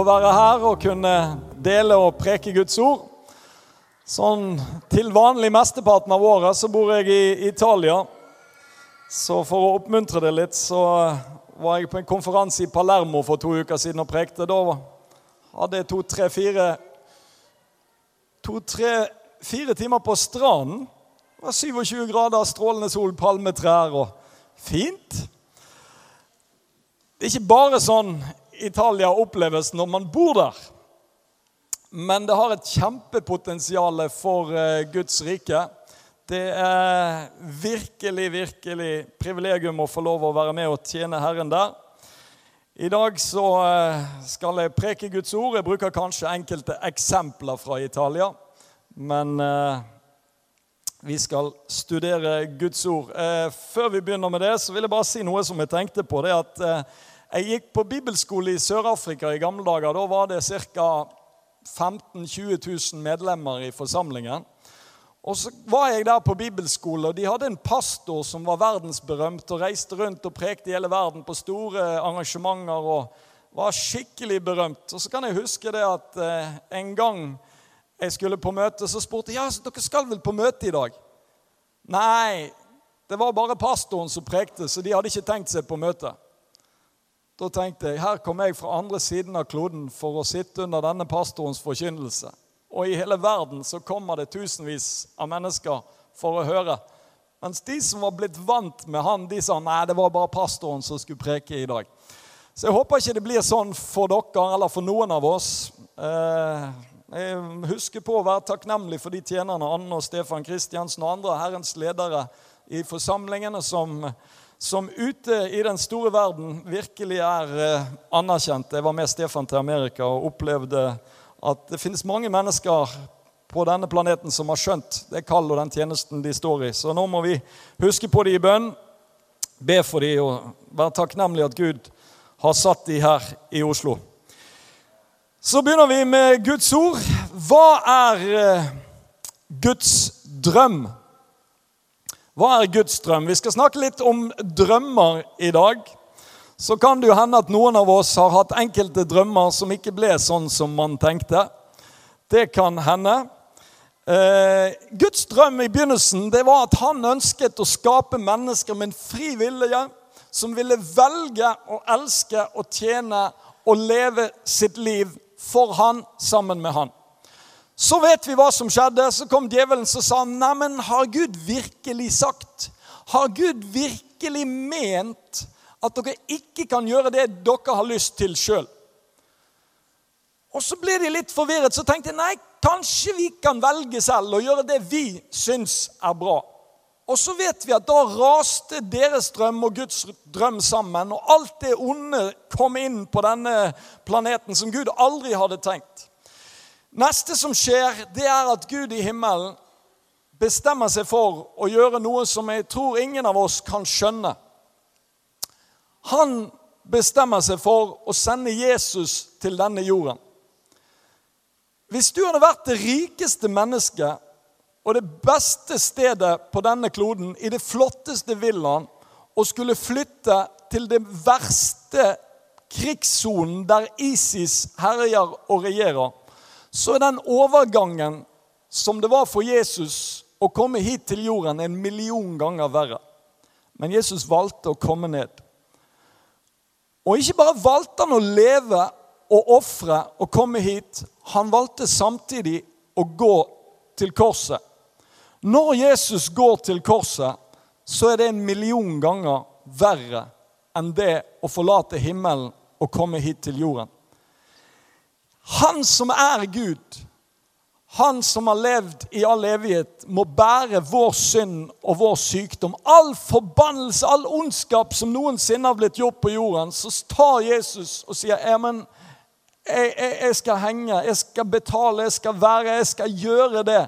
å være her og kunne dele og preke Guds ord. Sånn til vanlig mesteparten av året så bor jeg i Italia. Så for å oppmuntre det litt, så var jeg på en konferanse i Palermo for to uker siden og prekte. Da hadde jeg to, tre, fire To, tre, fire timer på stranden. Det var 27 grader, strålende sol, palmetrær og fint. Det er ikke bare sånn Italia oppleves når man bor der. Men det har et kjempepotensial for eh, Guds rike. Det er virkelig, virkelig privilegium å få lov å være med og tjene Herren der. I dag så eh, skal jeg preke Guds ord. Jeg bruker kanskje enkelte eksempler fra Italia. Men eh, vi skal studere Guds ord. Før vi begynner med det, så vil jeg bare si noe som jeg tenkte på. det at jeg gikk på bibelskole i Sør-Afrika i gamle dager. Da var det ca. 15 000-20 000 medlemmer i forsamlingen. Og så var jeg der på bibelskole, og de hadde en pastor som var verdensberømt og reiste rundt og prekte i hele verden på store arrangementer og var skikkelig berømt. Og så kan jeg huske det at eh, en gang jeg skulle på møte, så spurte jeg ja, dere skal vel på møte i dag. Nei, det var bare pastoren som prekte, så de hadde ikke tenkt seg på møte. Da tenkte jeg her kommer jeg fra andre siden av kloden for å sitte under denne pastorens forkynnelse. Og i hele verden så kommer det tusenvis av mennesker for å høre. Mens de som var blitt vant med han, de sa nei, det var bare pastoren som skulle preke i dag. Så jeg håper ikke det blir sånn for dere eller for noen av oss. Eh, jeg husker på å være takknemlig for de tjenerne Anne og Stefan Kristiansen og andre Herrens ledere i forsamlingene som som ute i den store verden virkelig er eh, anerkjent. Jeg var med Stefan til Amerika og opplevde at det finnes mange mennesker på denne planeten som har skjønt det kallet og den tjenesten de står i. Så nå må vi huske på dem i bønn, be for dem og være takknemlige at Gud har satt dem her i Oslo. Så begynner vi med Guds ord. Hva er eh, Guds drøm? Hva er Guds drøm? Vi skal snakke litt om drømmer i dag. Så kan det jo hende at noen av oss har hatt enkelte drømmer som ikke ble sånn som man tenkte. Det kan hende. Eh, Guds drøm i begynnelsen det var at han ønsket å skape mennesker med en fri vilje, som ville velge å elske og tjene og leve sitt liv for han sammen med han. Så vet vi hva som skjedde. Så kom djevelen og sa Neimen, har Gud virkelig sagt? Har Gud virkelig ment at dere ikke kan gjøre det dere har lyst til sjøl? Og så ble de litt forvirret. Så tenkte jeg nei, kanskje vi kan velge selv og gjøre det vi syns er bra. Og så vet vi at da raste deres drøm og Guds drøm sammen. Og alt det onde kom inn på denne planeten som Gud aldri hadde tenkt. Neste som skjer, det er at Gud i himmelen bestemmer seg for å gjøre noe som jeg tror ingen av oss kan skjønne. Han bestemmer seg for å sende Jesus til denne jorden. Hvis du hadde vært det rikeste mennesket og det beste stedet på denne kloden, i det flotteste villaen, og skulle flytte til det verste krigssonen der ISIS herjer og regjerer, så er den overgangen som det var for Jesus å komme hit til jorden, en million ganger verre. Men Jesus valgte å komme ned. Og ikke bare valgte han å leve og ofre og komme hit. Han valgte samtidig å gå til korset. Når Jesus går til korset, så er det en million ganger verre enn det å forlate himmelen og komme hit til jorden. Han som er Gud, han som har levd i all evighet, må bære vår synd og vår sykdom. All forbannelse, all ondskap som noensinne har blitt gjort på jorden, så tar Jesus og sier ja, men jeg, jeg, jeg skal henge, jeg skal betale, jeg skal være, jeg skal gjøre det.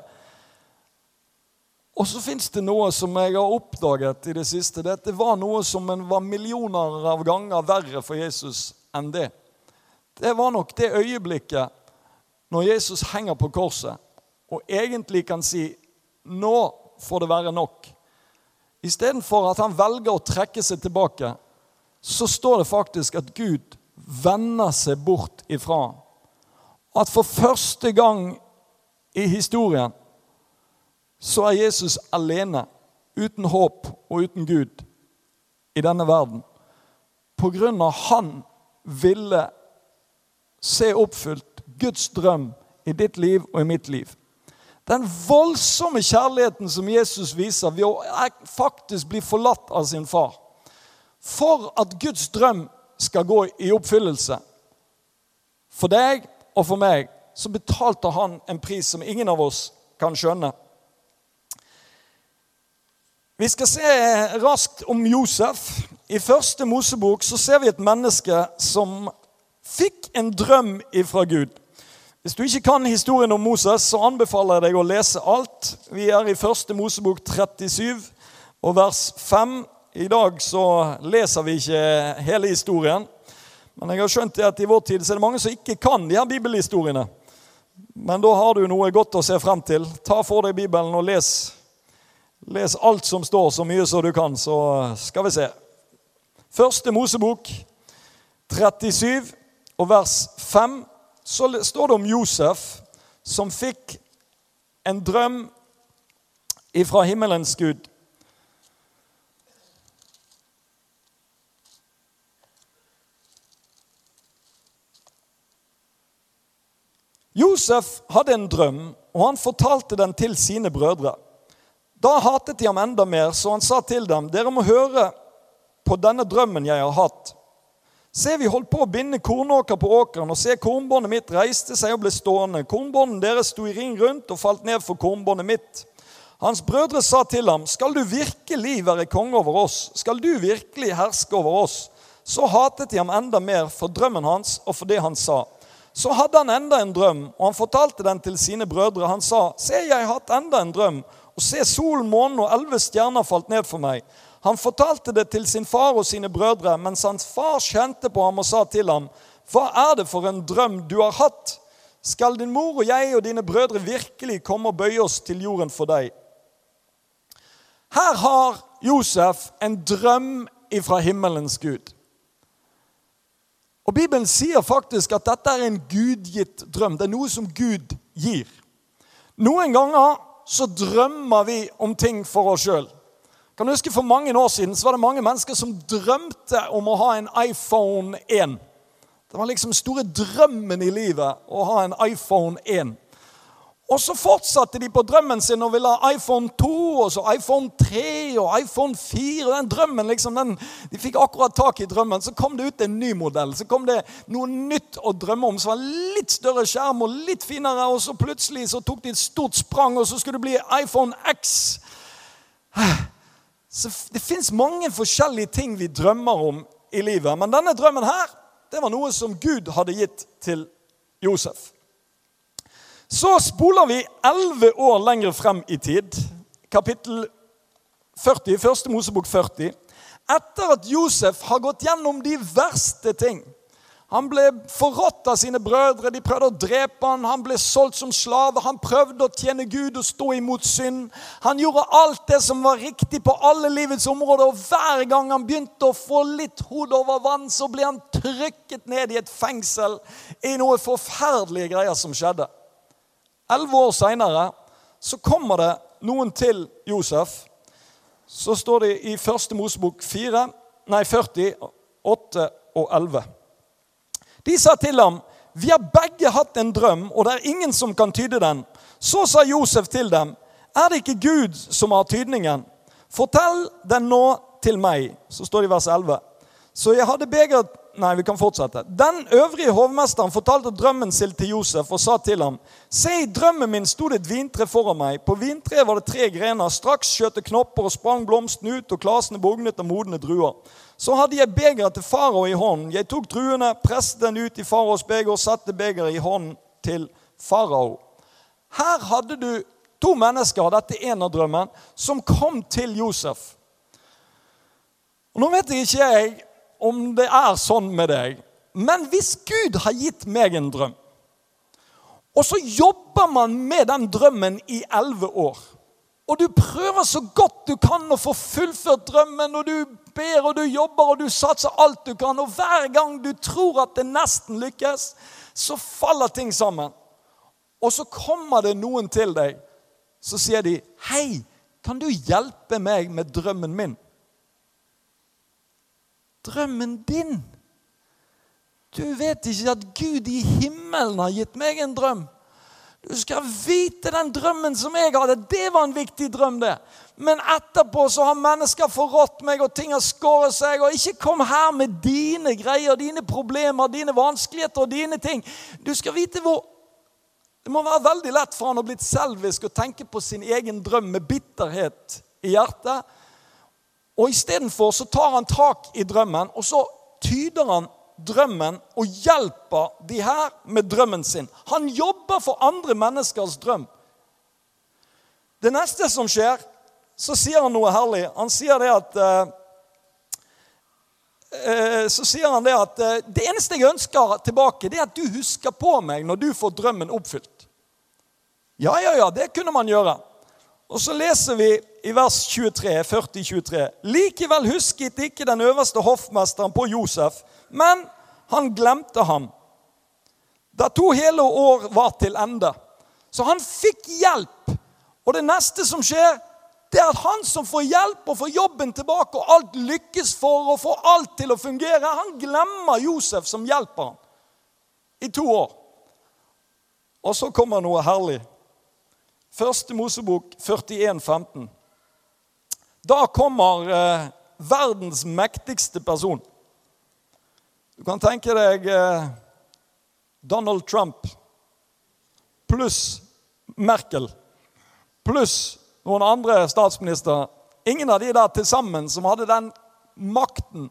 Og så fins det noe som jeg har oppdaget i det siste. Det var noe som var millioner av ganger verre for Jesus enn det. Det var nok det øyeblikket når Jesus henger på korset og egentlig kan si 'Nå får det være nok'. Istedenfor at han velger å trekke seg tilbake, så står det faktisk at Gud vender seg bort ifra. At for første gang i historien så er Jesus alene, uten håp og uten Gud, i denne verden. På grunn av han ville se oppfylt Guds drøm i ditt liv og i mitt liv. Den voldsomme kjærligheten som Jesus viser ved å faktisk bli forlatt av sin far. For at Guds drøm skal gå i oppfyllelse. For deg og for meg så betalte han en pris som ingen av oss kan skjønne. Vi skal se raskt om Josef. I første Mosebok så ser vi et menneske som fikk en drøm ifra Gud. Hvis du ikke kan historien om Moses, så anbefaler jeg deg å lese alt. Vi er i første Mosebok 37 og vers 5. I dag så leser vi ikke hele historien. Men jeg har skjønt at i vår tid så er det mange som ikke kan de her bibelhistoriene. Men da har du noe godt å se frem til. Ta for deg Bibelen og les, les alt som står, så mye som du kan, så skal vi se. Første Mosebok 37 og vers 5 så står det om Josef som fikk en drøm ifra himmelens Gud. Josef hadde en drøm, og han fortalte den til sine brødre. Da hatet de ham enda mer, så han sa til dem, dere må høre på denne drømmen jeg har hatt. Se, vi holdt på å binde kornåker på åkeren, og se, kornbåndet mitt reiste seg og ble stående. Kornbånden deres sto i ring rundt og falt ned for kornbåndet mitt. Hans brødre sa til ham, skal du virkelig være konge over oss? Skal du virkelig herske over oss? Så hatet de ham enda mer for drømmen hans og for det han sa. Så hadde han enda en drøm, og han fortalte den til sine brødre. Han sa, se, jeg har hatt enda en drøm, og se, solen, månen og elleve stjerner falt ned for meg. Han fortalte det til sin far og sine brødre, mens hans far kjente på ham og sa til ham, 'Hva er det for en drøm du har hatt?' 'Skal din mor og jeg og dine brødre virkelig komme og bøye oss til jorden for deg?' Her har Josef en drøm ifra himmelens Gud. Og Bibelen sier faktisk at dette er en gudgitt drøm. Det er noe som Gud gir. Noen ganger så drømmer vi om ting for oss sjøl. Kan du huske For mange år siden så var det mange mennesker som drømte om å ha en iPhone 1. Det var liksom store drømmen i livet å ha en iPhone 1. Og så fortsatte de på drømmen sin og ville ha iPhone 2, og så iPhone 3 og iPhone 4. og den drømmen liksom, den, De fikk akkurat tak i drømmen. Så kom det ut en ny modell. Så kom det noe nytt å drømme om som var litt større skjerm og litt finere. Og så plutselig så tok de et stort sprang, og så skulle det bli iPhone X. Så Det fins mange forskjellige ting vi drømmer om i livet. Men denne drømmen her, det var noe som Gud hadde gitt til Josef. Så spoler vi elleve år lenger frem i tid. Kapittel 40, første Mosebok 40. Etter at Josef har gått gjennom de verste ting han ble forrådt av sine brødre. De prøvde å drepe han. Han ble solgt som slave. Han prøvde å tjene Gud og stå imot synd. Han gjorde alt det som var riktig på alle livets områder. Og hver gang han begynte å få litt hodet over vann, så ble han trykket ned i et fengsel i noe forferdelige greier som skjedde. Elleve år seinere så kommer det noen til Josef. Så står det i første Mosebok 4, nei 40, 8 og 11. De sa til ham, 'Vi har begge hatt en drøm, og det er ingen som kan tyde den.' Så sa Josef til dem, 'Er det ikke Gud som har tydningen?' 'Fortell den nå til meg.' Så står det i vers 11. Så jeg hadde begeret Nei, vi kan fortsette. Den øvrige hovmesteren fortalte drømmen sin til Josef og sa til ham.: Se, i drømmen min sto det et vintre foran meg. På vintreet var det tre grener. Straks skjøt det knopper og sprang blomsten ut, og klasene bugnet av modne druer. Så hadde jeg begeret til farao i hånden. Jeg tok druene, presset den ut i faraos beger og satte begeret i hånden til farao. Her hadde du to mennesker, dette er en av drømmen, som kom til Josef. Og Nå vet jeg ikke jeg om det er sånn med deg, men hvis Gud har gitt meg en drøm, og så jobber man med den drømmen i elleve år og du prøver så godt du kan å få fullført drømmen, og du ber og du jobber og du satser alt du kan, og hver gang du tror at det nesten lykkes, så faller ting sammen. Og så kommer det noen til deg. Så sier de, 'Hei, kan du hjelpe meg med drømmen min?' Drømmen din? Du vet ikke at Gud i himmelen har gitt meg en drøm. Du skal vite den drømmen som jeg hadde. Det var en viktig drøm, det. Men etterpå så har mennesker forrådt meg, og ting har skåret seg. Og ikke kom her med dine greier, dine problemer, dine vanskeligheter og dine ting. Du skal vite hvor Det må være veldig lett for han å bli selvisk og tenke på sin egen drøm med bitterhet i hjertet. Og istedenfor tar han tak i drømmen, og så tyder han drømmen og hjelper de her med drømmen sin. Han jobber for andre menneskers drøm. Det neste som skjer, så sier han noe herlig. Han sier det at uh, så sier han det at uh, det eneste jeg ønsker tilbake, det er at du husker på meg når du får drømmen oppfylt. Ja, ja, ja, det kunne man gjøre. Og så leser vi i vers 23, 40-23. Likevel husket ikke den øverste hoffmesteren på Josef, men han glemte ham. Da to hele år var til ende. Så han fikk hjelp. Og det neste som skjer, det er at han som får hjelp og får jobben tilbake, og alt lykkes for å få alt til å fungere, han glemmer Josef som hjelper ham i to år. Og så kommer noe herlig. Første Mosebok 41, 15. Da kommer eh, verdens mektigste person. Du kan tenke deg eh, Donald Trump pluss Merkel pluss noen andre statsministre. Ingen av de der til sammen som hadde den makten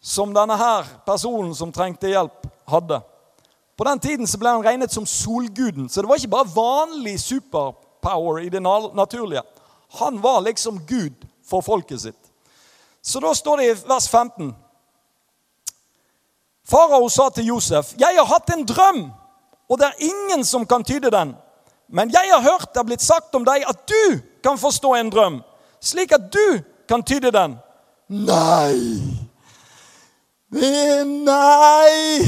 som denne her personen som trengte hjelp, hadde. På den tiden så ble han regnet som solguden, så det var ikke bare vanlig superpower i det naturlige. Han var liksom Gud for folket sitt. Så da står det i vers 15 Farao sa til Josef, 'Jeg har hatt en drøm, og det er ingen som kan tyde den.' 'Men jeg har hørt det har blitt sagt om deg at du kan forstå en drøm,' 'slik at du kan tyde den.' Nei! Nei!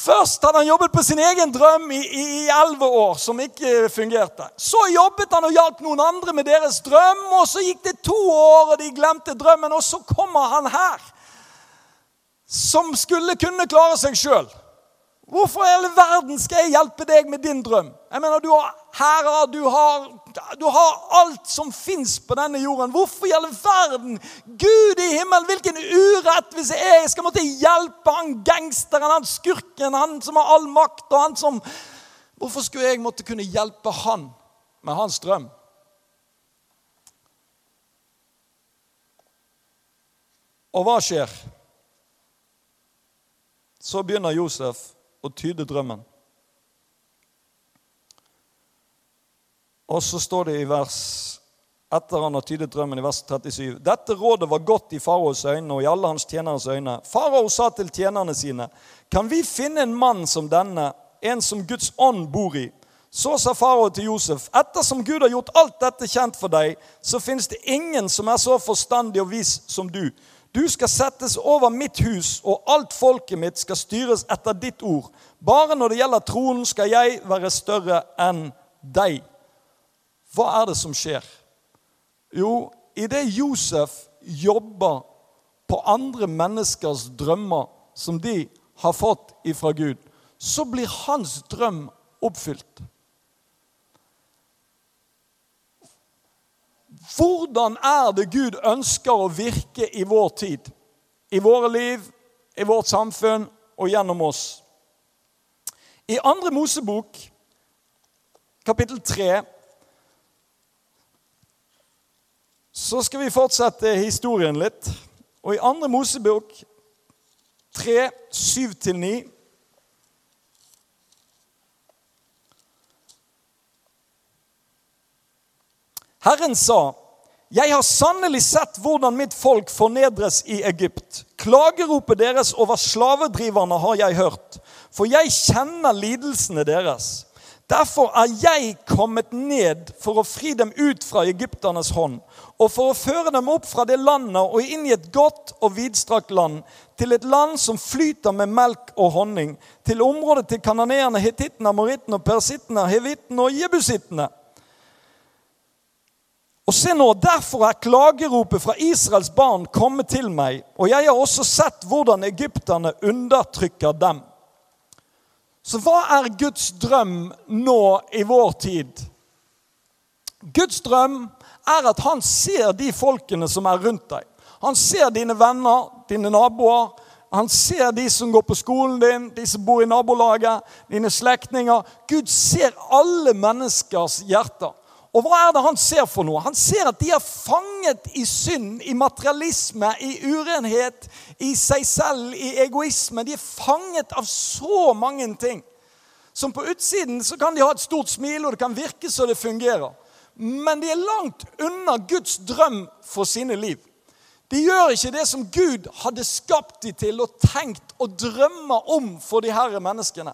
Først hadde han jobbet på sin egen drøm i elleve år, som ikke fungerte. Så jobbet han og hjalp noen andre med deres drøm, og så gikk det to år, og de glemte drømmen. Og så kommer han her, som skulle kunne klare seg sjøl. Hvorfor i hele verden skal jeg hjelpe deg med din drøm? Jeg mener, Du har hærer, du har, du har alt som fins på denne jorden. Hvorfor i all verden? Gud i himmelen, hvilken urett hvis jeg skal måtte hjelpe han gangsteren, han skurken, han som har all makt, og han som Hvorfor skulle jeg måtte kunne hjelpe han med hans drøm? Og hva skjer? Så begynner Josef å tyde drømmen. Og så står det i vers etter han har tydet drømmen i vers 37. Dette rådet var godt i faraos øyne og i alle hans tjeneres øyne. Farao sa til tjenerne sine, kan vi finne en mann som denne, en som Guds ånd bor i? Så sa farao til Josef, ettersom Gud har gjort alt dette kjent for deg, så finnes det ingen som er så forstandig og vis som du. Du skal settes over mitt hus, og alt folket mitt skal styres etter ditt ord. Bare når det gjelder tronen, skal jeg være større enn deg. Hva er det som skjer? Jo, idet Josef jobber på andre menneskers drømmer som de har fått ifra Gud, så blir hans drøm oppfylt. Hvordan er det Gud ønsker å virke i vår tid? I våre liv, i vårt samfunn og gjennom oss? I andre Mosebok, kapittel 3, Så skal vi fortsette historien litt. Og i andre Mosebok 3, 7-9 Herren sa, 'Jeg har sannelig sett hvordan mitt folk fornedres i Egypt.' 'Klageropet deres over slavedriverne har jeg hørt, for jeg kjenner lidelsene deres.' Derfor er jeg kommet ned for å fri dem ut fra egypternes hånd og for å føre dem opp fra det landet og inn i et godt og vidstrakt land, til et land som flyter med melk og honning, til området til kananeerne, hetittene, amorittene, persittene, hevittene og jebusittene. Og se nå, Derfor er klageropet fra Israels barn kommet til meg, og jeg har også sett hvordan egypterne undertrykker dem. Så hva er Guds drøm nå i vår tid? Guds drøm at han ser de folkene som er rundt deg. Han ser dine venner, dine naboer. Han ser de som går på skolen din, de som bor i nabolaget, dine slektninger. Gud ser alle menneskers hjerter. Og hva er det han ser for noe? Han ser at de er fanget i synd, i materialisme, i urenhet, i seg selv, i egoisme. De er fanget av så mange ting. Som på utsiden så kan de ha et stort smil, og det kan virke så det fungerer men de er langt unna Guds drøm for sine liv. De gjør ikke det som Gud hadde skapt dem til og tenkt og drømmer om for de herre menneskene.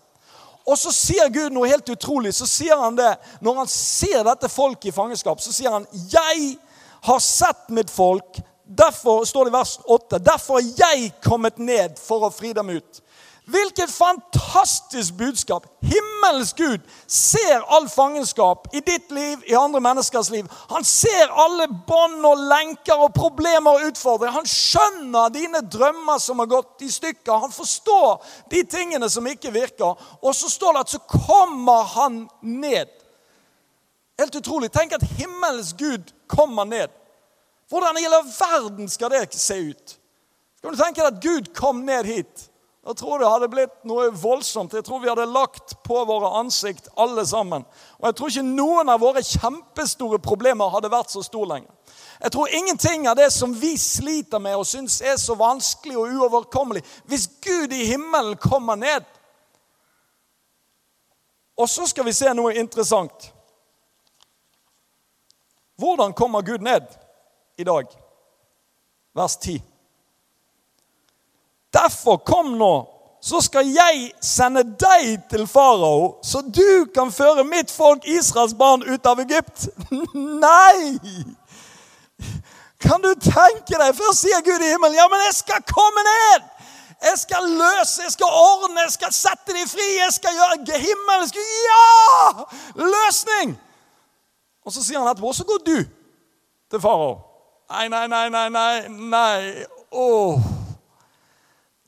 Og så sier Gud noe helt utrolig. Så sier han det Når han ser dette folket i fangenskap, så sier han 'Jeg har sett mitt folk'. Derfor står det i vers 8. Derfor har jeg kommet ned for å fri dem ut. Hvilket fantastisk budskap! Himmelens Gud ser all fangenskap i ditt liv, i andre menneskers liv. Han ser alle bånd og lenker og problemer og utfordringer. Han skjønner dine drømmer som har gått i stykker. Han forstår de tingene som ikke virker. Og så står det at så kommer han ned. Helt utrolig. Tenk at himmelens Gud kommer ned. Hvordan i hele verden skal det se ut? Skal du tenke deg at Gud kom ned hit? Jeg tror det hadde blitt noe voldsomt. Jeg tror vi hadde lagt på våre ansikt alle sammen. Og jeg tror ikke noen av våre kjempestore problemer hadde vært så store lenger. Jeg tror ingenting av det som vi sliter med og syns er så vanskelig og uoverkommelig Hvis Gud i himmelen kommer ned Og så skal vi se noe interessant. Hvordan kommer Gud ned i dag? Vers 10. Derfor kom nå, så skal jeg sende deg til farao, så du kan føre mitt folk, Israels barn, ut av Egypt. Nei! Kan du tenke deg? Først sier Gud i himmelen, ja, men jeg skal komme ned. Jeg skal løse, jeg skal ordne, jeg skal sette dem fri. Jeg skal gjøre himmelsk Ja! Løsning! Og så sier han etterpå, så går du til farao. Nei, nei, nei, nei, nei. nei. Åh.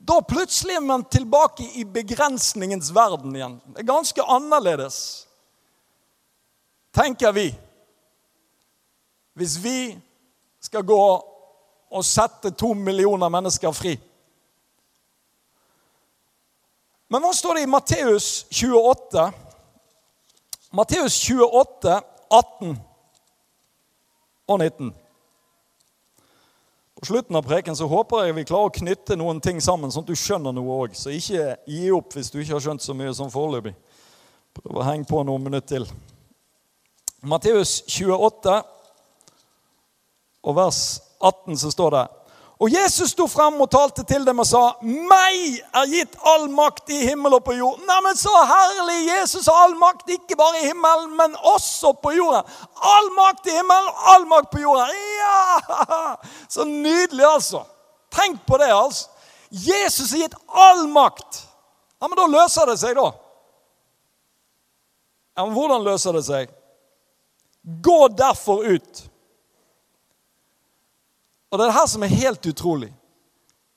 Da plutselig er man tilbake i begrensningens verden igjen. Det er ganske annerledes, tenker vi. Hvis vi skal gå og sette to millioner mennesker fri. Men hva står det i Matteus 28? Matteus 28, 18 og 19. På slutten av preken så håper jeg vi klarer å knytte noen ting sammen, sånn at du skjønner noe òg. Så ikke gi opp hvis du ikke har skjønt så mye som foreløpig. Prøv å henge på noen minutter til. Matteus 28 og vers 18 så står det og Jesus sto frem og talte til dem og sa, 'Meg er gitt all makt i himmel og på jord.' Neimen, så herlig! Jesus har all makt, ikke bare i himmelen, men også på jorda. All makt i himmelen, all makt på jorda. Ja! Så nydelig, altså. Tenk på det, altså. Jesus har gitt all makt. Ja, Men da løser det seg, da. Ja, men Hvordan løser det seg? Gå derfor ut. Og det er det her som er helt utrolig.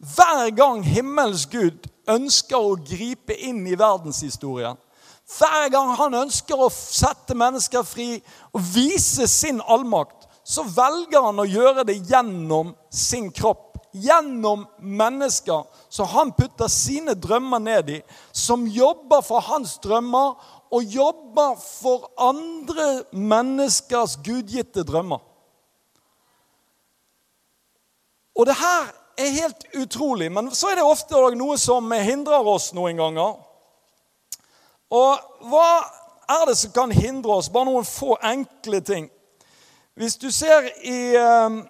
Hver gang himmelens Gud ønsker å gripe inn i verdenshistorien, hver gang han ønsker å sette mennesker fri og vise sin allmakt, så velger han å gjøre det gjennom sin kropp. Gjennom mennesker som han putter sine drømmer ned i, som jobber for hans drømmer og jobber for andre menneskers gudgitte drømmer. Og det her er helt utrolig, men så er det ofte noe som hindrer oss noen ganger. Og hva er det som kan hindre oss? Bare noen få enkle ting. Hvis du ser i, ehm,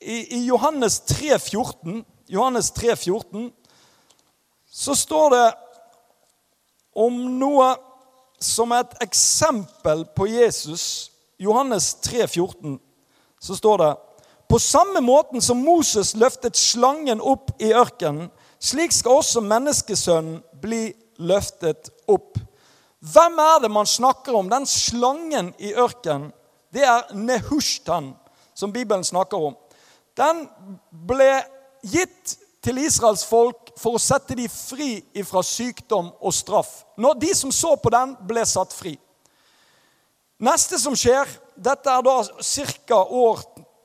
i, i Johannes 3, 14, Johannes 3, 14, så står det om noe som er et eksempel på Jesus. Johannes 3, 14. så står det På samme måten som Moses løftet slangen opp i ørkenen, slik skal også menneskesønnen bli løftet opp. Hvem er det man snakker om? Den slangen i ørkenen, det er Nehushtan, som Bibelen snakker om. Den ble gitt til Israels folk for å sette dem fri fra sykdom og straff. Når de som så på den, ble satt fri. Neste som skjer, dette er da ca. år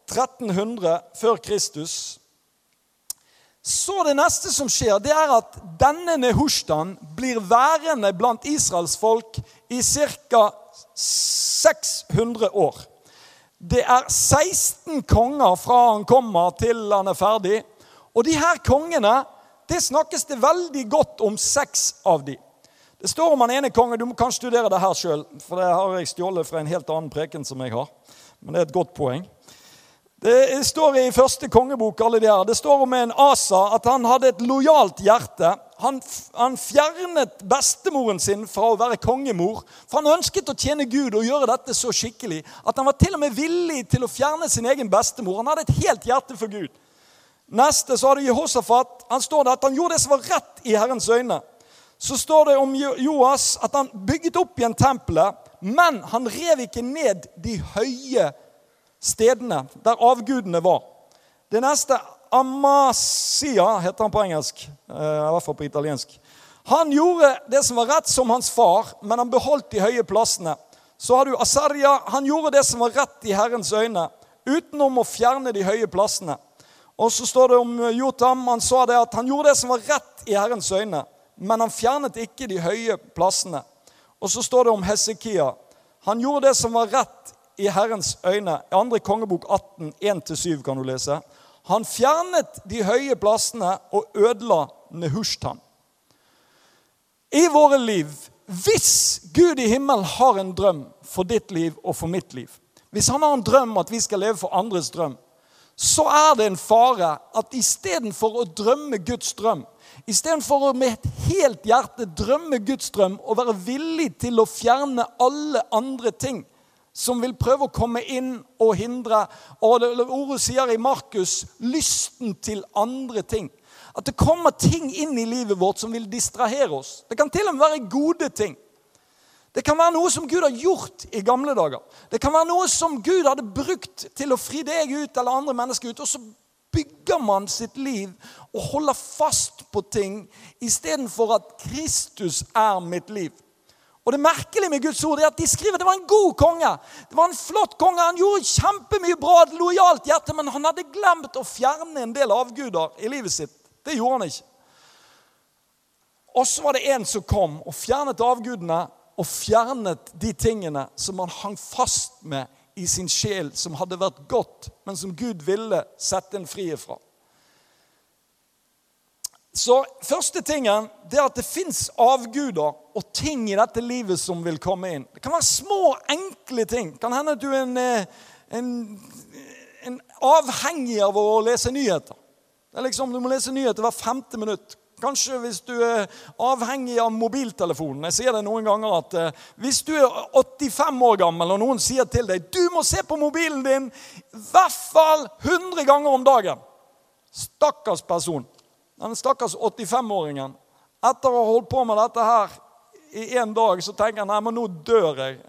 1300 før Kristus. Så det neste som skjer, det er at denne Nehushtan blir værende blant Israels folk i ca. 600 år. Det er 16 konger fra han kommer til han er ferdig. Og de her kongene det snakkes det veldig godt om seks av dem. Det står om han ene kongen. Du kan studere det her sjøl, for det har jeg stjålet fra en helt annen preken som jeg har. Men det er et godt poeng. Det står i første kongebok alle de her, det står om en Asa at han hadde et lojalt hjerte. Han, han, fjernet bestemoren sin fra å være kongemor. For han ønsket å tjene Gud og gjøre dette så skikkelig at han var til og med villig til å fjerne sin egen bestemor. Han hadde et helt hjerte for Gud. Neste så har du Jehosafat. Han står det at han gjorde det som var rett i Herrens øyne så står det om Joas at han bygget opp igjen tempelet, men han rev ikke ned de høye stedene der avgudene var. Det neste Amasia heter han på engelsk, eh, i hvert fall på italiensk. Han gjorde det som var rett som hans far, men han beholdt de høye plassene. Så har du Asaria. Han gjorde det som var rett i Herrens øyne, utenom å fjerne de høye plassene. Og så står det om Jotam. Han sa det at han gjorde det som var rett i Herrens øyne men han fjernet ikke de høye plassene. Og så står det om Hesekia. Han gjorde det som var rett i Herrens øyne. Andre kongebok 18, 1-7 kan du lese. Han fjernet de høye plassene og ødela Nehushtan. I våre liv, hvis Gud i himmelen har en drøm for ditt liv og for mitt liv, hvis han har en drøm at vi skal leve for andres drøm, så er det en fare at istedenfor å drømme Guds drøm, Istedenfor å med et helt hjerte drømme Guds drøm og være villig til å fjerne alle andre ting som vil prøve å komme inn og hindre Og det, Ordet sier i Markus lysten til andre ting. At det kommer ting inn i livet vårt som vil distrahere oss. Det kan til og med være gode ting. Det kan være noe som Gud har gjort i gamle dager. Det kan være noe som Gud hadde brukt til å fri deg ut eller andre mennesker ut. Og så bygger man sitt liv og holder fast på ting istedenfor at Kristus er mitt liv. Og Det merkelige med Guds ord er at de skriver at det var en god konge. Det var en flott konge. Han gjorde kjempemye bra, et lojalt hjerte, men han hadde glemt å fjerne en del avguder i livet sitt. Det gjorde han ikke. Og så var det en som kom og fjernet avgudene og fjernet de tingene som han hang fast med i sin sjel som hadde vært godt, men som Gud ville sette en fri ifra. Så første tingen det er at det fins avguder og ting i dette livet som vil komme inn. Det kan være små, enkle ting. Det kan hende at du er en, eh, en, en avhengig av å lese nyheter. Det er liksom, Du må lese nyheter hver femte minutt. Kanskje hvis du er avhengig av mobiltelefonen. Jeg sier det noen ganger at eh, Hvis du er 85 år gammel og noen sier til deg du må se på mobilen din i hvert fall 100 ganger om dagen Stakkars person. Den stakkars 85-åringen. Etter å ha holdt på med dette her i en dag, så tenker han nei, men nå dør jeg.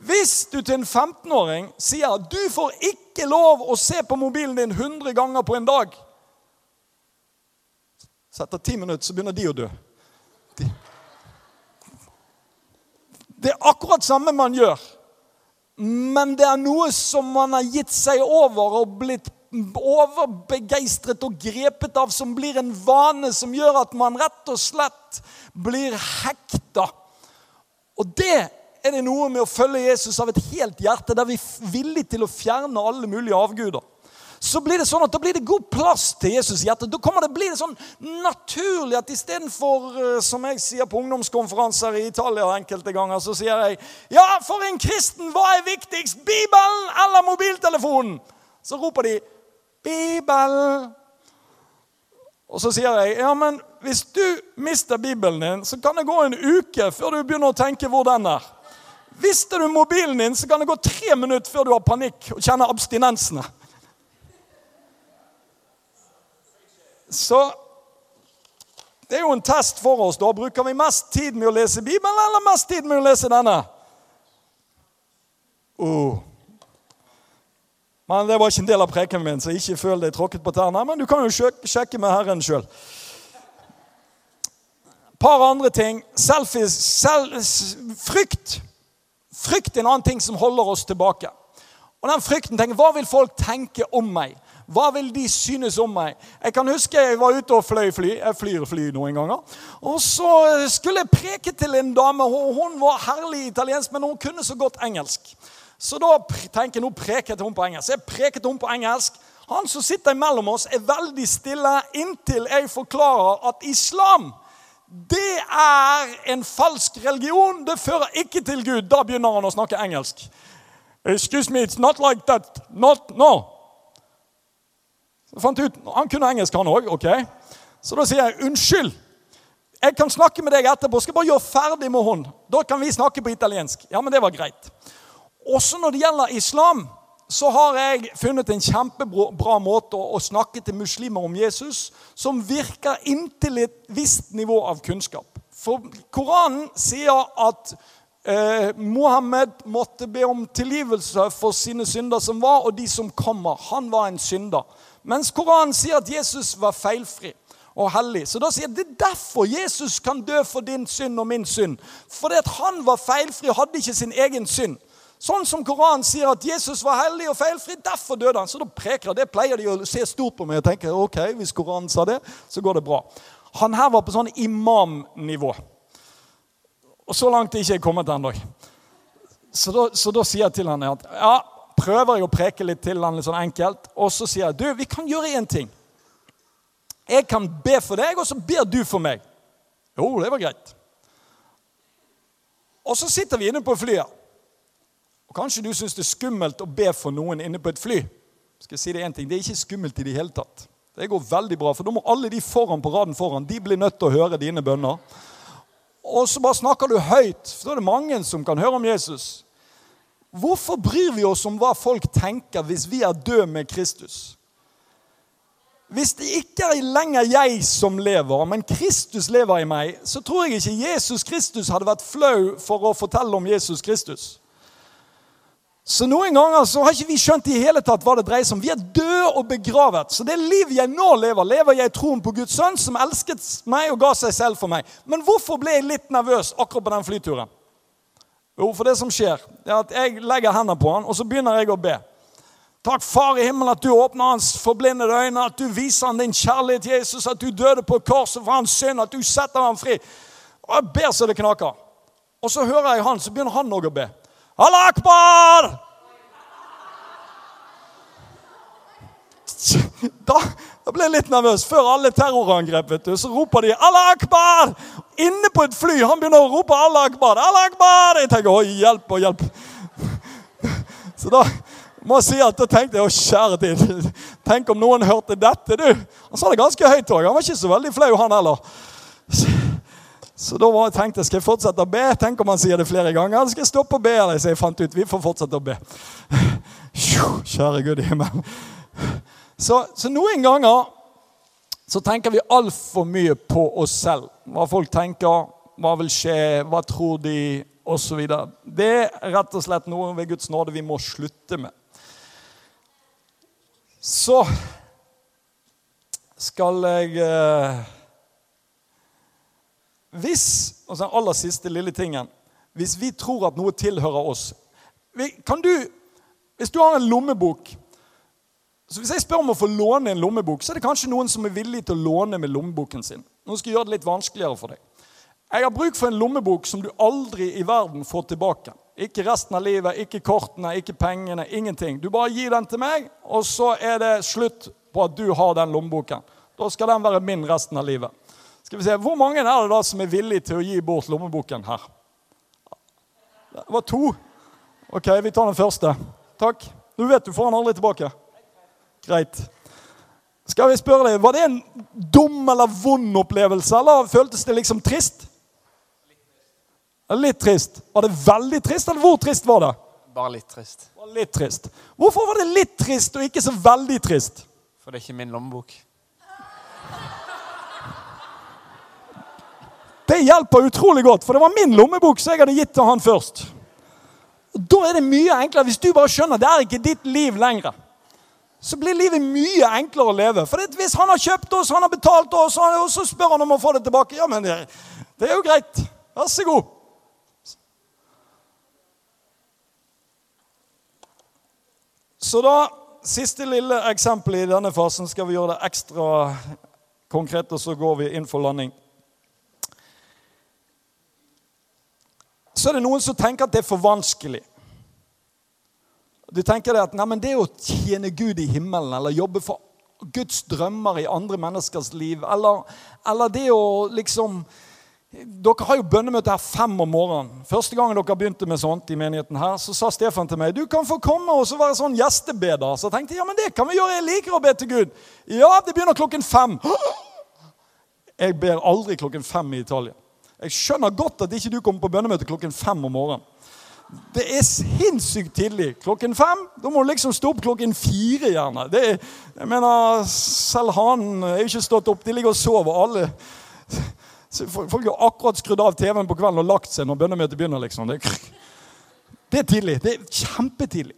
Hvis du til en 15-åring sier at du får ikke lov å se på mobilen din 100 ganger på en dag så etter ti minutter så begynner de å dø. De. Det er akkurat samme man gjør. Men det er noe som man har gitt seg over og blitt overbegeistret og grepet av, som blir en vane som gjør at man rett og slett blir hekta. Og det er det noe med å følge Jesus av et helt hjerte, der vi er villige til å fjerne alle mulige avguder så blir det sånn at da blir det god plass til Jesus i hjertet. Da kommer det blir det sånn naturlig at istedenfor, eh, som jeg sier på ungdomskonferanser i Italia enkelte ganger, så sier jeg Ja, for en kristen, hva er viktigst? Bibelen eller mobiltelefonen? Så roper de Bibelen. Og så sier jeg ja, men hvis du mister Bibelen din, så kan det gå en uke før du begynner å tenke hvor den er. Mister du mobilen din, så kan det gå tre minutter før du har panikk og kjenner abstinensene. Så det er jo en test for oss. da. Bruker vi mest tid med å lese Bibelen eller mest tid med å lese denne? Oh. Men Det var ikke en del av preken min, så ikke føl deg tråkket på tærne. Men du kan jo sjekke med Herren sjøl. par andre ting. Selfies, selv, frykt. Frykt er en annen ting som holder oss tilbake. Og den frykten tenker, Hva vil folk tenke om meg? Hva vil de synes om meg? Jeg kan huske jeg var ute og fløy fly. Jeg flyr fly noen ganger. Og så skulle jeg preke til en dame. Hun var herlig italiensk, men hun kunne så godt engelsk. Så da tenker jeg, nå preket hun på engelsk. Jeg preket hun på engelsk. Han som sitter mellom oss, er veldig stille inntil jeg forklarer at islam det er en falsk religion. Det fører ikke til Gud. Da begynner han å snakke engelsk. Excuse me, it's not like that. Not, no. Ut, Han kunne engelsk, han òg. Okay. Så da sier jeg unnskyld. Jeg kan snakke med deg etterpå. Skal bare gjøre ferdig med hun. Da kan vi snakke på italiensk. Ja, men det var greit. Også når det gjelder islam, så har jeg funnet en kjempebra måte å snakke til muslimer om Jesus som virker inntil et visst nivå av kunnskap. For Koranen sier at eh, Mohammed måtte be om tilgivelse for sine synder som var, og de som kommer. Han var en synder. Mens Koranen sier at Jesus var feilfri og hellig. Så da sier jeg, Det er derfor Jesus kan dø for din synd og min synd. Fordi at han var feilfri og hadde ikke sin egen synd. Sånn som Koranen sier at Jesus var hellig og feilfri, derfor døde han. Så da preker Det pleier de å se stort på meg og tenke ok, hvis Koranen sa det, så går det bra. Han her var på sånn imamnivå. Og så langt er ikke jeg kommet ennå. Så, så da sier jeg til han at ja, prøver jeg å preke litt til han litt sånn enkelt. Og så sier jeg du, vi kan gjøre én ting. Jeg kan be for deg, og så ber du for meg. Jo, det var greit. Og så sitter vi inne på flyet. Og Kanskje du syns det er skummelt å be for noen inne på et fly. Skal jeg si Det en ting, det er ikke skummelt i det hele tatt. Det går veldig bra, for da må alle de foran på raden foran de blir nødt til å høre dine bønner. Og så bare snakker du høyt, for da er det mange som kan høre om Jesus. Hvorfor bryr vi oss om hva folk tenker hvis vi er døde med Kristus? Hvis det ikke er lenger jeg som lever, men Kristus lever i meg, så tror jeg ikke Jesus Kristus hadde vært flau for å fortelle om Jesus Kristus. Så Noen ganger så har ikke vi skjønt i hele tatt hva det dreier seg om. Vi er døde og begravet. Så det livet jeg nå lever, lever jeg i troen på Guds sønn, som elsket meg og ga seg selv for meg. Men hvorfor ble jeg litt nervøs akkurat på den flyturen? Jo, for det som skjer, er at jeg legger hendene på han, og så begynner jeg å be. Takk, Far i himmelen, at du åpner hans forblindede øyne, at du viser han din kjærlighet, Jesus, at du døde på korset for hans synd, at du setter ham fri. Og jeg ber så det knaker. Og så hører jeg han, så begynner han òg å be. Allah akbar! Da, da, ble jeg litt nervøs. Før alle terrorangrep vet du, så roper de 'Allah akbar'! Inne på et fly. Han begynner å rope 'Allah akbar'. Allah akbar! Jeg tenker 'Oi, hjelp og hjelp'. Så da må jeg si at da tenkte jeg 'Å, kjære tid'. Tenk om noen hørte dette, du. Han sa det ganske høyt òg. Han var ikke så veldig flau, han heller. Så da var jeg tenkte skal jeg fortsette å be. Tenk om han sier det flere ganger. Skal jeg stoppe å be? Så jeg fant ut vi får fortsette å be. Kjære Gud i himmelen. Så, så, noen ganger så tenker vi altfor mye på oss selv. Hva folk tenker, hva vil skje, hva tror de, osv. Det er rett og slett noe ved Guds nåde vi må slutte med. Så skal jeg eh, Hvis og så den aller siste lille tingen Hvis vi tror at noe tilhører oss kan du, Hvis du har en lommebok så Hvis jeg spør om å få låne en lommebok, så er det kanskje noen som er villig til å låne med lommeboken sin. Noen skal gjøre det litt vanskeligere for deg. Jeg har bruk for en lommebok som du aldri i verden får tilbake. Ikke resten av livet, ikke kortene, ikke pengene, ingenting. Du bare gir den til meg, og så er det slutt på at du har den lommeboken. Da skal den være min resten av livet. Skal vi se, Hvor mange er det da som er villig til å gi bort lommeboken her? Det var to. Ok, vi tar den første. Takk. Du vet du får den aldri tilbake. Greit. Skal vi spørre deg, Var det en dum eller vond opplevelse, eller føltes det liksom trist? Litt trist. Var det veldig trist, eller hvor trist var det? Bare litt trist. Bare litt trist. Hvorfor var det litt trist og ikke så veldig trist? For det er ikke min lommebok. Det hjelper utrolig godt, for det var min lommebok som jeg hadde gitt til han først. Og Da er det mye enklere hvis du bare skjønner det er ikke ditt liv lenger. Så blir livet mye enklere å leve. For hvis han har kjøpt oss, han har betalt oss, og så spør han om å få det tilbake, ja, men det, det er jo greit. Vær så god. Så da, siste lille eksempel i denne fasen skal vi gjøre det ekstra konkret, og så går vi inn for landing. Så er det noen som tenker at det er for vanskelig. Du tenker at nei, det å tjene Gud i himmelen, eller jobbe for Guds drømmer i andre menneskers liv, eller, eller det å liksom dere har jo bønnemøte her fem om morgenen. Første gangen dere begynte med sånt i menigheten her, så sa Stefan til meg du kan få komme og så være sånn gjestebeder. Så jeg tenkte ja, men det kan vi gjøre. Jeg liker å be til Gud. Ja, det begynner klokken fem. Jeg ber aldri klokken fem i Italia. Jeg skjønner godt at ikke du kommer på bønnemøte klokken fem om morgenen. Det er sinnssykt tidlig. Klokken fem? Da må du liksom stå opp klokken fire, gjerne. Det jeg mener, Selv hanen er jo ikke stått opp. De ligger og sover, alle. Folk har akkurat skrudd av TV-en på kvelden og lagt seg når bønnemøtet begynner. liksom. Det det er tidlig. Det er kjempetidlig.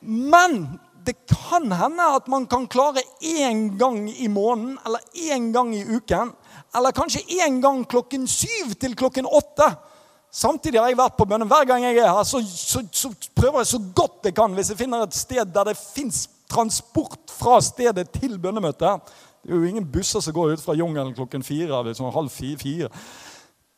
Men det kan hende at man kan klare én gang i måneden eller én gang i uken. Eller kanskje én gang klokken syv til klokken åtte. Samtidig har jeg vært på bønnen. Hver gang jeg er her, så, så, så prøver jeg så godt jeg kan, hvis jeg finner et sted der det fins transport fra stedet til bønnemøtet, det er jo ingen busser som går ut fra jungelen klokken fire. Liksom halv fire.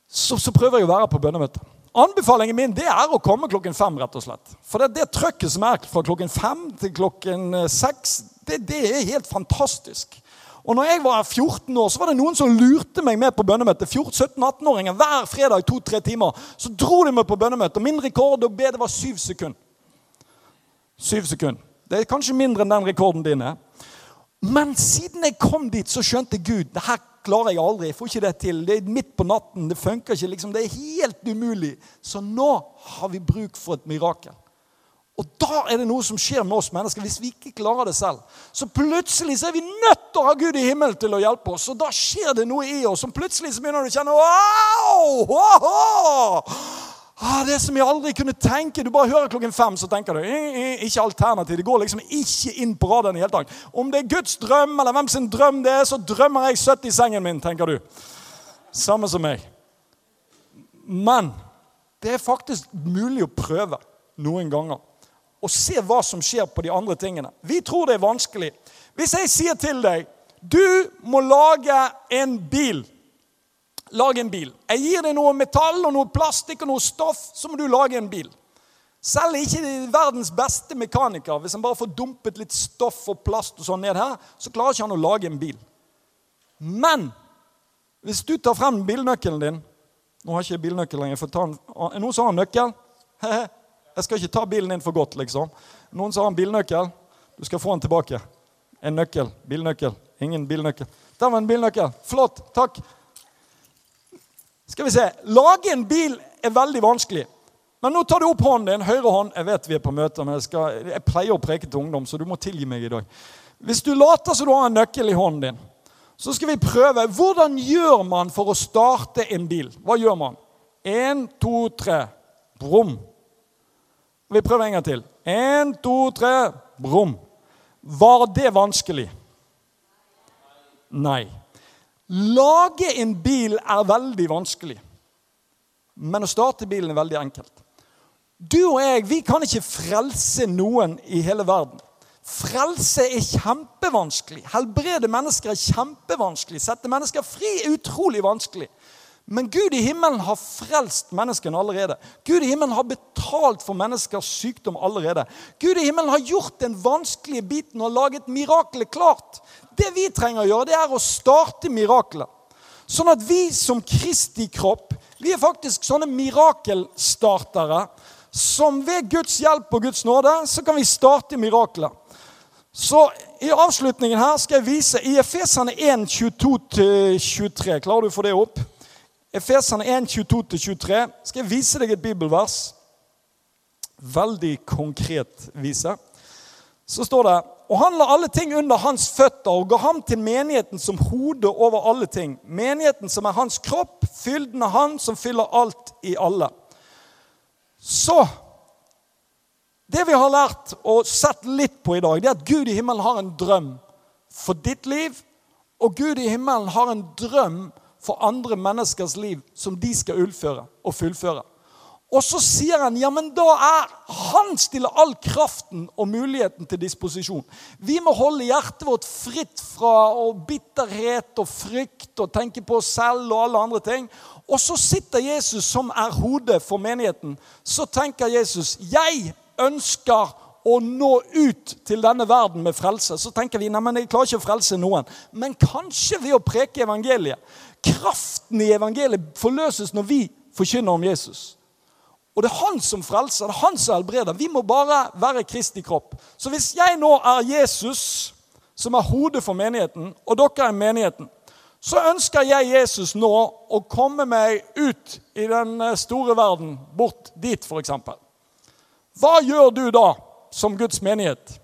Så, så, prøver jeg å være på bønnemøte. Anbefalingen min det er å komme klokken fem. rett og slett. For det, det trøkket som er fra klokken fem til klokken eh, seks, det, det er helt fantastisk. Og når jeg var 14 år, så var det noen som lurte meg med på bønnemøte. 17-18-åringer hver fredag i to-tre timer. Så dro de meg på bønnemøte. Min rekord å be det var syv sekunder. Syv sekunder. Det er kanskje mindre enn den rekorden din er. Men siden jeg kom dit, så skjønte Gud det her klarer jeg aldri. Jeg får ikke det til. Det er midt på natten. Det funker ikke. liksom. Det er helt umulig. Så nå har vi bruk for et mirakel. Og da er det noe som skjer med oss mennesker hvis vi ikke klarer det selv. Så plutselig så er vi nødt til å ha Gud i himmelen til å hjelpe oss. Og da skjer det noe i oss som plutselig så begynner du å kjenne wow. Ah, det som jeg aldri kunne tenke. Du bare hører klokken fem, så tenker du ikke alternativ. Det går liksom ikke inn på radaren i hele tatt. Om det er Guds drøm eller hvem sin drøm det er, så drømmer jeg søtt i sengen min, tenker du. Samme som meg. Men det er faktisk mulig å prøve noen ganger. Og se hva som skjer på de andre tingene. Vi tror det er vanskelig. Hvis jeg sier til deg du må lage en bil Lag en bil. Jeg gir deg noe metall og noe plastikk og noe stoff, så må du lage en bil. Selv ikke verdens beste mekaniker, hvis han bare får dumpet litt stoff og plast og sånn ned her, så klarer ikke han å lage en bil. Men hvis du tar frem bilnøkkelen din Nå har jeg ikke bilnøkkel lenger. For ta en, noen som har nøkkel? Jeg skal ikke ta bilen din for godt, liksom. Noen som har en bilnøkkel? Du skal få den tilbake. En nøkkel. Bilnøkkel. Ingen bilnøkkel. Der var en bilnøkkel. Flott. Takk. Skal vi se Lage en bil er veldig vanskelig. Men nå tar du opp hånden din. Høyre hånd. Jeg vet vi er på møter, men jeg, skal, jeg pleier å preke til ungdom, så du må tilgi meg i dag. Hvis du later som du har en nøkkel i hånden din, så skal vi prøve. Hvordan gjør man for å starte en bil? Hva gjør man? Én, to, tre. Brum. Vi prøver en gang til. Én, to, tre. Brum. Var det vanskelig? Nei. Lage en bil er veldig vanskelig. Men å starte bilen er veldig enkelt. Du og jeg vi kan ikke frelse noen i hele verden. Frelse er kjempevanskelig. Helbrede mennesker er kjempevanskelig. Sette mennesker fri er utrolig vanskelig. Men Gud i himmelen har frelst menneskene allerede. Gud i himmelen har betalt for menneskers sykdom allerede. Gud i himmelen har gjort den vanskelige biten og laget miraklet klart. Det vi trenger å gjøre, det er å starte miraklet. Sånn at vi som Kristi kropp vi er faktisk sånne mirakelstartere som ved Guds hjelp og Guds nåde så kan vi starte miraklet. Så i avslutningen her skal jeg vise i Efesene 1, 22-23. Klarer du å få det opp? Efesene 1, 22-23. Skal jeg vise deg et bibelvers? Veldig konkret vise. Så står det Og han la alle ting under hans føtter og ga ham til menigheten som hode over alle ting. Menigheten som er hans kropp, fylden av han som fyller alt i alle. Så Det vi har lært og sett litt på i dag, det er at Gud i himmelen har en drøm for ditt liv. Og Gud i himmelen har en drøm for andre menneskers liv som de skal utføre og fullføre. Og så sier han ja, men da er han stiller all kraften og muligheten til disposisjon. Vi må holde hjertet vårt fritt fra bitterhet og frykt og tenke på oss selv og alle andre ting. Og så sitter Jesus som er hodet for menigheten. Så tenker Jesus jeg ønsker å nå ut til denne verden med frelse. Så tenker vi nei, men jeg klarer ikke å frelse noen. Men kanskje ved å preke evangeliet. Kraften i evangeliet forløses når vi forkynner om Jesus. Og det er han som frelser, det er han som helbreder. Vi må bare være Kristi kropp. Så hvis jeg nå er Jesus, som er hodet for menigheten, og dere er menigheten, så ønsker jeg Jesus nå å komme meg ut i den eh, store verden, bort dit f.eks. Hva gjør du da som Guds menighet?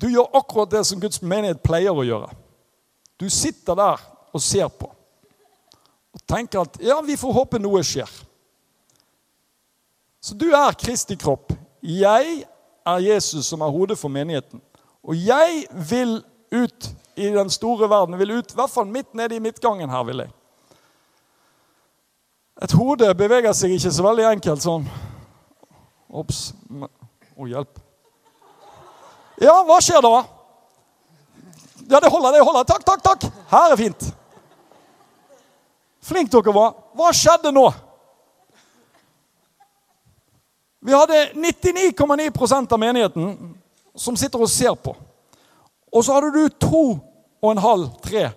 Du gjør akkurat det som Guds menighet pleier å gjøre. Du sitter der og ser på. Og tenker at ja, vi får håpe noe skjer. Så du er Kristi kropp. Jeg er Jesus som er hodet for menigheten. Og jeg vil ut i den store verden. Vil ut, I hvert fall midt nede i midtgangen her, vil jeg. Et hode beveger seg ikke så veldig enkelt sånn. Ops. Å, hjelp. Ja, hva skjer da? Ja, det holder, det holder. Takk, takk, takk. Her er fint. Flink dere var. Hva skjedde nå? Vi hadde 99,9% av menigheten som sitter og ser på. Og så hadde du to og en halv, tre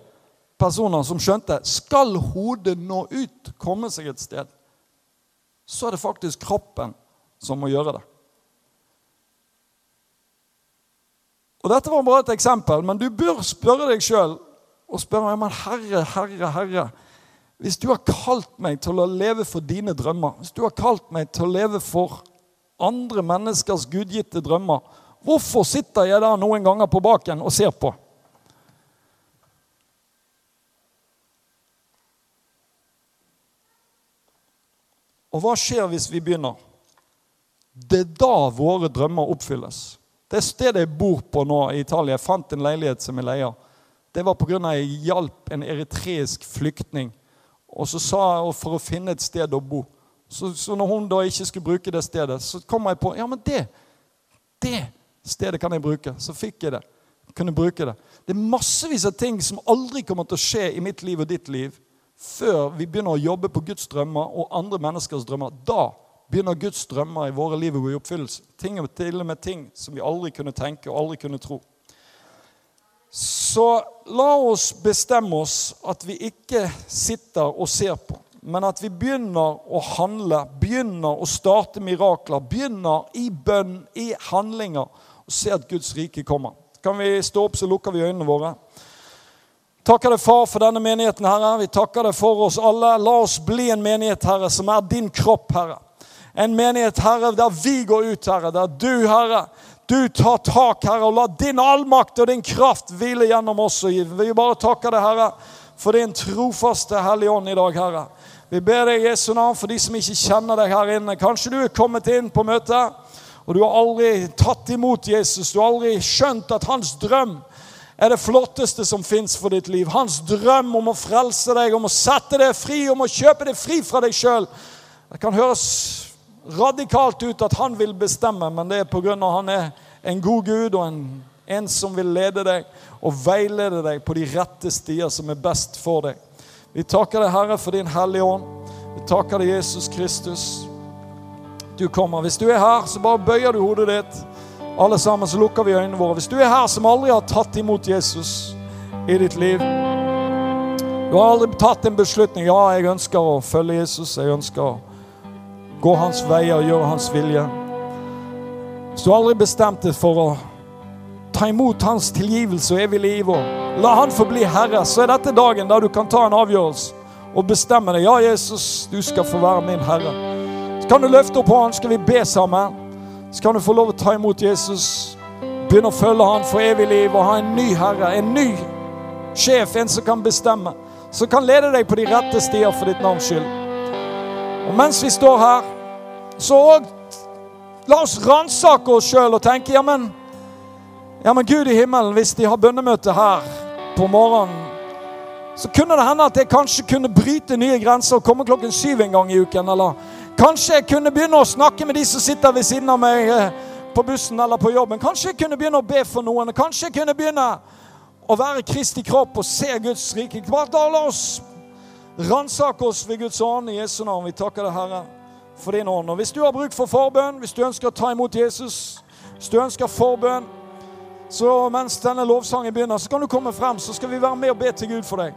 personer som skjønte skal hodet nå ut, komme seg et sted, så er det faktisk kroppen som må gjøre det. Og Dette var bare et eksempel, men du bør spørre deg sjøl og spørre meg, men Herre, Herre, Herre, hvis du har kalt meg til å leve for dine drømmer, hvis du har kalt meg til å leve for andre menneskers gudgitte drømmer, hvorfor sitter jeg der noen ganger på baken og ser på? Og hva skjer hvis vi begynner? Det er da våre drømmer oppfylles. Det stedet jeg bor på nå i Italia, jeg fant en leilighet som jeg leier. Det var pga. jeg hjalp en eritreisk flyktning og så sa jeg for å finne et sted å bo. Så, så, når hun da ikke skulle bruke det stedet, så kom jeg på ja, men det, det stedet kan jeg bruke. Så fikk jeg det. Kunne bruke det. Det er massevis av ting som aldri kommer til å skje i mitt liv og ditt liv før vi begynner å jobbe på Guds drømmer og andre menneskers drømmer. Da begynner Guds drømmer i våre liv å gå i oppfyllelse. Ting, til og med ting som vi aldri kunne tenke og aldri kunne tro. Så la oss bestemme oss at vi ikke sitter og ser på, men at vi begynner å handle, begynner å starte mirakler, begynner i bønn, i handlinger, og se at Guds rike kommer. Kan vi stå opp, så lukker vi øynene våre. Takker deg, Far, for denne menigheten, Herre. Vi takker deg for oss alle. La oss bli en menighet, Herre, som er din kropp, Herre. En menighet, Herre, der vi går ut, Herre. Der du, Herre, du tar tak, Herre, og la din allmakt og din kraft hvile gjennom oss. Og vi bare takke deg, Herre, for din trofaste Hellige Ånd i dag, Herre. Vi ber deg i Jesu navn for de som ikke kjenner deg her inne. Kanskje du er kommet inn på møtet, og du har aldri tatt imot Jesus. Du har aldri skjønt at hans drøm er det flotteste som fins for ditt liv. Hans drøm om å frelse deg, om å sette deg fri, om å kjøpe deg fri fra deg sjøl. Det kan høres radikalt ut at han vil bestemme, men det er pga. han er en god Gud og en, en som vil lede deg og veilede deg på de rette stier som er best for deg. Vi takker deg, Herre, for din Hellige Ånd. Vi takker deg, Jesus Kristus. Du kommer. Hvis du er her, så bare bøyer du hodet ditt. Alle sammen så lukker vi øynene våre. Hvis du er her som aldri har tatt imot Jesus i ditt liv Du har aldri tatt en beslutning. Ja, jeg ønsker å følge Jesus. Jeg ønsker å gå hans veier og gjøre hans vilje. Hvis du aldri bestemte for å ta imot hans tilgivelse og evig liv og la han få bli herre, så er dette dagen da du kan ta en avgjørelse og bestemme deg. Ja, Jesus, du skal få være min herre. Så kan du løfte opp hånden, skal vi be sammen. Så kan du få lov å ta imot Jesus, begynne å følge han for evig liv og ha en ny herre, en ny sjef, en som kan bestemme, som kan lede deg på de rette stier for ditt navns skyld. Og mens vi står her, så La oss ransake oss sjøl og tenke ja men, ja, men Gud i himmelen, hvis de har bønnemøte her på morgenen, så kunne det hende at jeg kanskje kunne bryte nye grenser og komme klokken syv en gang i uken. Eller kanskje jeg kunne begynne å snakke med de som sitter ved siden av meg eh, på bussen eller på jobben. Kanskje jeg kunne begynne å be for noen. Kanskje jeg kunne begynne å være Kristi kropp og se Guds rike. Bare la oss ransake oss ved Guds ånd i Jesu navn. Vi takker deg, Herre for din ånd. Og Hvis du har bruk for forbønn, hvis du ønsker å ta imot Jesus, hvis du ønsker forbønn, så mens denne lovsangen begynner, så kan du komme frem, så skal vi være med og be til Gud for deg.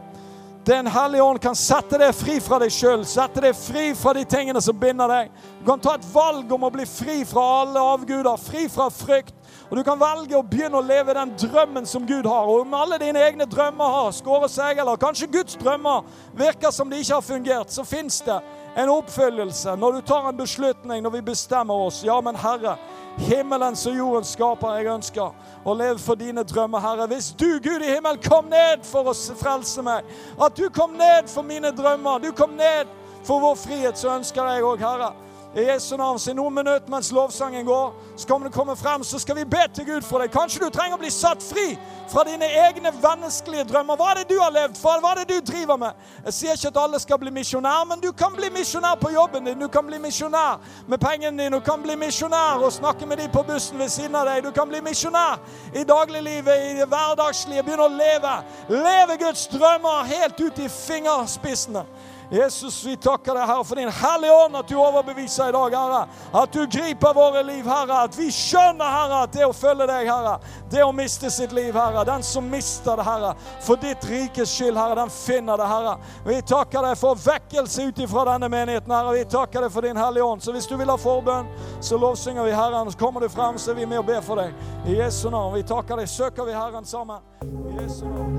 Den hellige ånd kan sette deg fri fra deg sjøl, sette deg fri fra de tingene som binder deg. Du kan ta et valg om å bli fri fra alle avguder, fri fra frykt. Og du kan velge å begynne å leve den drømmen som Gud har. Og om alle dine egne drømmer har skåret seg, eller kanskje Guds drømmer virker som de ikke har fungert, så fins det en oppfyllelse når du tar en beslutning, når vi bestemmer oss. Ja, men Herre, himmelens og jordens skaper, jeg ønsker å leve for dine drømmer, Herre. Hvis du, Gud i himmelen, kom ned for å frelse meg, at du kom ned for mine drømmer, du kom ned for vår frihet, så ønsker jeg òg, Herre i Jesu navn. Så i noen minutter mens lovsangen går, så kommer du komme frem, så skal vi be til Gud for deg. Kanskje du trenger å bli satt fri fra dine egne menneskelige drømmer. Hva er det du har levd for? Hva er det du driver med? Jeg sier ikke at alle skal bli misjonær, men du kan bli misjonær på jobben din. Du kan bli misjonær med pengene dine. Du kan bli misjonær og snakke med de på bussen ved siden av deg. Du kan bli misjonær i dagliglivet, i det hverdagslige. Begynne å leve. Leve Guds drømmer helt ut i fingerspissene. Jesus, vi takker deg, Herre, for din hellige ånd, at du overbeviser i dag, Herre. At du griper våre liv, Herre. At vi skjønner, Herre, at det å følge deg, Herre, det å miste sitt liv, Herre. Den som mister det, Herre, for ditt rikes skyld, Herre, den finner det, Herre. Vi takker deg for vekkelse ut ifra denne menigheten, Herre. Vi takker deg for din hellige ånd. Så hvis du vil ha forbønn, så lovsynger vi Herren. Så kommer du frem, så er vi med og ber for deg. I Jesu navn. Vi takker deg. Søker vi Herren sammen. I Jesu navn.